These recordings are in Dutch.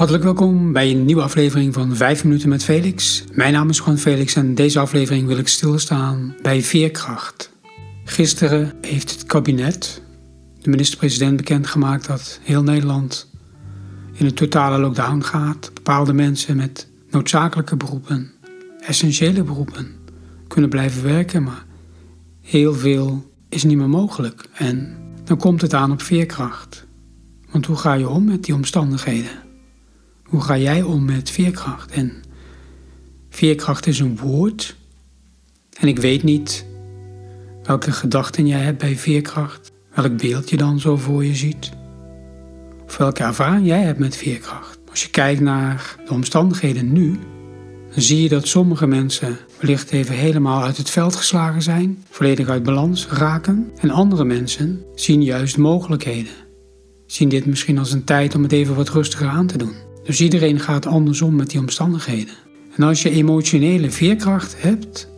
Hartelijk welkom bij een nieuwe aflevering van 5 minuten met Felix. Mijn naam is Juan Felix en in deze aflevering wil ik stilstaan bij veerkracht. Gisteren heeft het kabinet, de minister-president, bekendgemaakt dat heel Nederland in een totale lockdown gaat. Bepaalde mensen met noodzakelijke beroepen, essentiële beroepen, kunnen blijven werken, maar heel veel is niet meer mogelijk. En dan komt het aan op veerkracht. Want hoe ga je om met die omstandigheden? Hoe ga jij om met veerkracht? En veerkracht is een woord. En ik weet niet welke gedachten jij hebt bij veerkracht. Welk beeld je dan zo voor je ziet. Of welke ervaring jij hebt met veerkracht. Als je kijkt naar de omstandigheden nu, dan zie je dat sommige mensen wellicht even helemaal uit het veld geslagen zijn, volledig uit balans raken. En andere mensen zien juist mogelijkheden. Zien dit misschien als een tijd om het even wat rustiger aan te doen. Dus iedereen gaat andersom met die omstandigheden. En als je emotionele veerkracht hebt,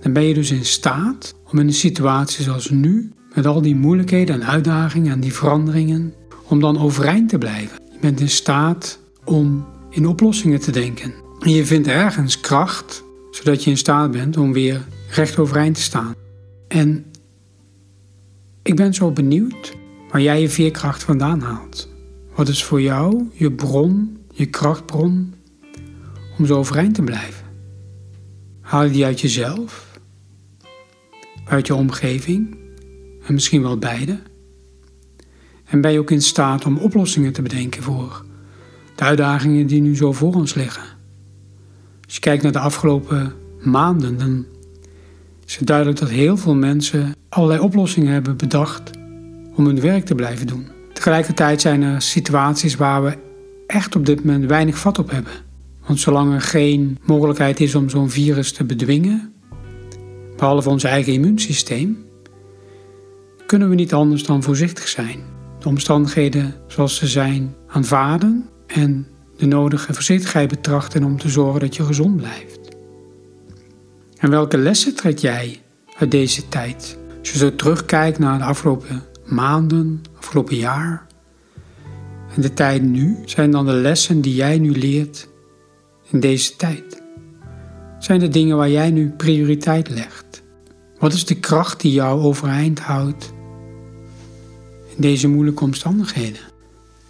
dan ben je dus in staat om in een situatie zoals nu, met al die moeilijkheden en uitdagingen en die veranderingen, om dan overeind te blijven. Je bent in staat om in oplossingen te denken. En je vindt ergens kracht, zodat je in staat bent om weer recht overeind te staan. En ik ben zo benieuwd waar jij je veerkracht vandaan haalt. Wat is voor jou je bron je krachtbron om zo overeind te blijven? Haal je die uit jezelf, uit je omgeving en misschien wel beide? En ben je ook in staat om oplossingen te bedenken voor de uitdagingen die nu zo voor ons liggen? Als je kijkt naar de afgelopen maanden, dan is het duidelijk dat heel veel mensen allerlei oplossingen hebben bedacht om hun werk te blijven doen. Tegelijkertijd zijn er situaties waar we echt op dit moment weinig vat op hebben. Want zolang er geen mogelijkheid is om zo'n virus te bedwingen, behalve ons eigen immuunsysteem, kunnen we niet anders dan voorzichtig zijn. De omstandigheden zoals ze zijn aanvaarden en de nodige voorzichtigheid betrachten om te zorgen dat je gezond blijft. En welke lessen trek jij uit deze tijd? Als je zo terugkijkt naar de afgelopen maanden, afgelopen jaar, en de tijd nu zijn dan de lessen die jij nu leert in deze tijd. Zijn de dingen waar jij nu prioriteit legt? Wat is de kracht die jou overeind houdt in deze moeilijke omstandigheden?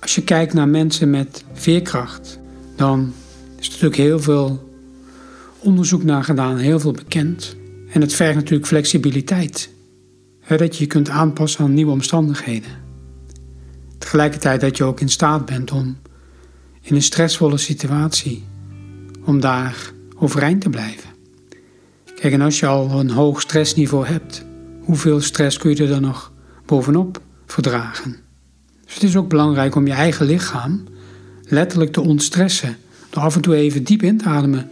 Als je kijkt naar mensen met veerkracht, dan is er natuurlijk heel veel onderzoek naar gedaan, heel veel bekend. En het vergt natuurlijk flexibiliteit. Dat je je kunt aanpassen aan nieuwe omstandigheden. Tegelijkertijd dat je ook in staat bent om in een stressvolle situatie, om daar overeind te blijven. Kijk, en als je al een hoog stressniveau hebt, hoeveel stress kun je er dan nog bovenop verdragen? Dus het is ook belangrijk om je eigen lichaam letterlijk te ontstressen. Door af en toe even diep in te ademen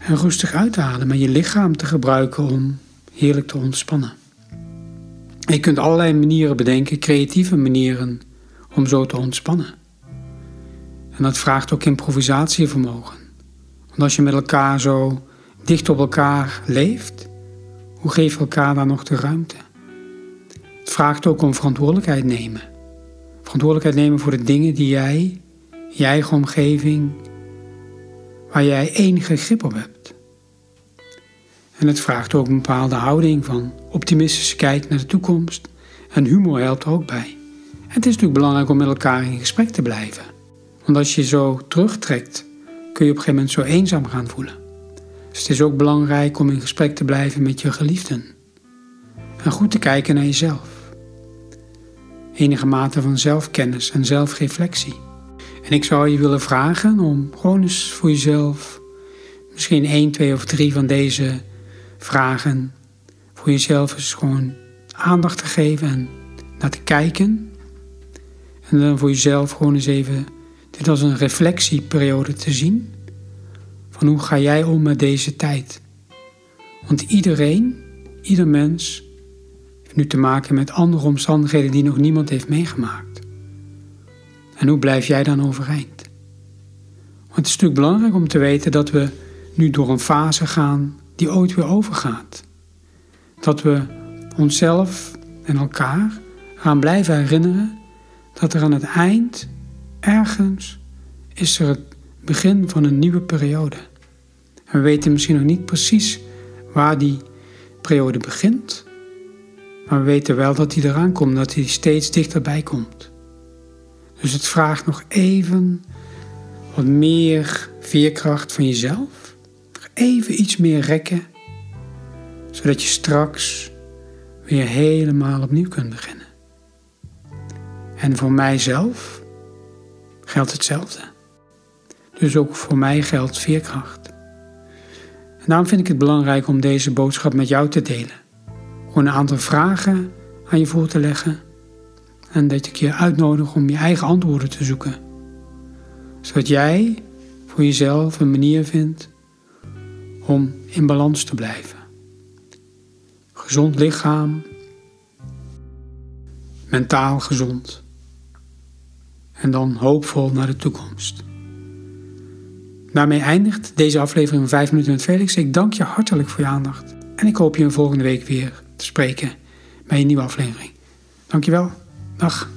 en rustig uit te ademen. En je lichaam te gebruiken om heerlijk te ontspannen. Je kunt allerlei manieren bedenken, creatieve manieren, om zo te ontspannen. En dat vraagt ook improvisatievermogen. Want als je met elkaar zo dicht op elkaar leeft, hoe geef je elkaar dan nog de ruimte? Het vraagt ook om verantwoordelijkheid nemen. Verantwoordelijkheid nemen voor de dingen die jij, je eigen omgeving, waar jij enige grip op hebt. En het vraagt ook een bepaalde houding van optimistische kijk naar de toekomst. En humor helpt er ook bij. Het is natuurlijk belangrijk om met elkaar in gesprek te blijven. Want als je zo terugtrekt, kun je op een gegeven moment zo eenzaam gaan voelen. Dus het is ook belangrijk om in gesprek te blijven met je geliefden. En goed te kijken naar jezelf. Enige mate van zelfkennis en zelfreflectie. En ik zou je willen vragen om gewoon eens voor jezelf misschien één, twee of drie van deze vragen voor jezelf is gewoon aandacht te geven en naar te kijken. En dan voor jezelf gewoon eens even dit als een reflectieperiode te zien. Van hoe ga jij om met deze tijd? Want iedereen, ieder mens, heeft nu te maken met andere omstandigheden die nog niemand heeft meegemaakt. En hoe blijf jij dan overeind? Want het is natuurlijk belangrijk om te weten dat we nu door een fase gaan die ooit weer overgaat. Dat we onszelf en elkaar gaan blijven herinneren dat er aan het eind ergens is er het begin van een nieuwe periode. We weten misschien nog niet precies waar die periode begint, maar we weten wel dat die eraan komt, dat die steeds dichterbij komt. Dus het vraagt nog even wat meer veerkracht van jezelf. Even iets meer rekken, zodat je straks weer helemaal opnieuw kunt beginnen. En voor mijzelf geldt hetzelfde. Dus ook voor mij geldt veerkracht. En daarom vind ik het belangrijk om deze boodschap met jou te delen. Gewoon een aantal vragen aan je voor te leggen en dat ik je uitnodig om je eigen antwoorden te zoeken. Zodat jij voor jezelf een manier vindt om in balans te blijven. Gezond lichaam, mentaal gezond en dan hoopvol naar de toekomst. Daarmee eindigt deze aflevering van 5 minuten met Felix. Ik dank je hartelijk voor je aandacht en ik hoop je volgende week weer te spreken bij een nieuwe aflevering. Dankjewel. Dag.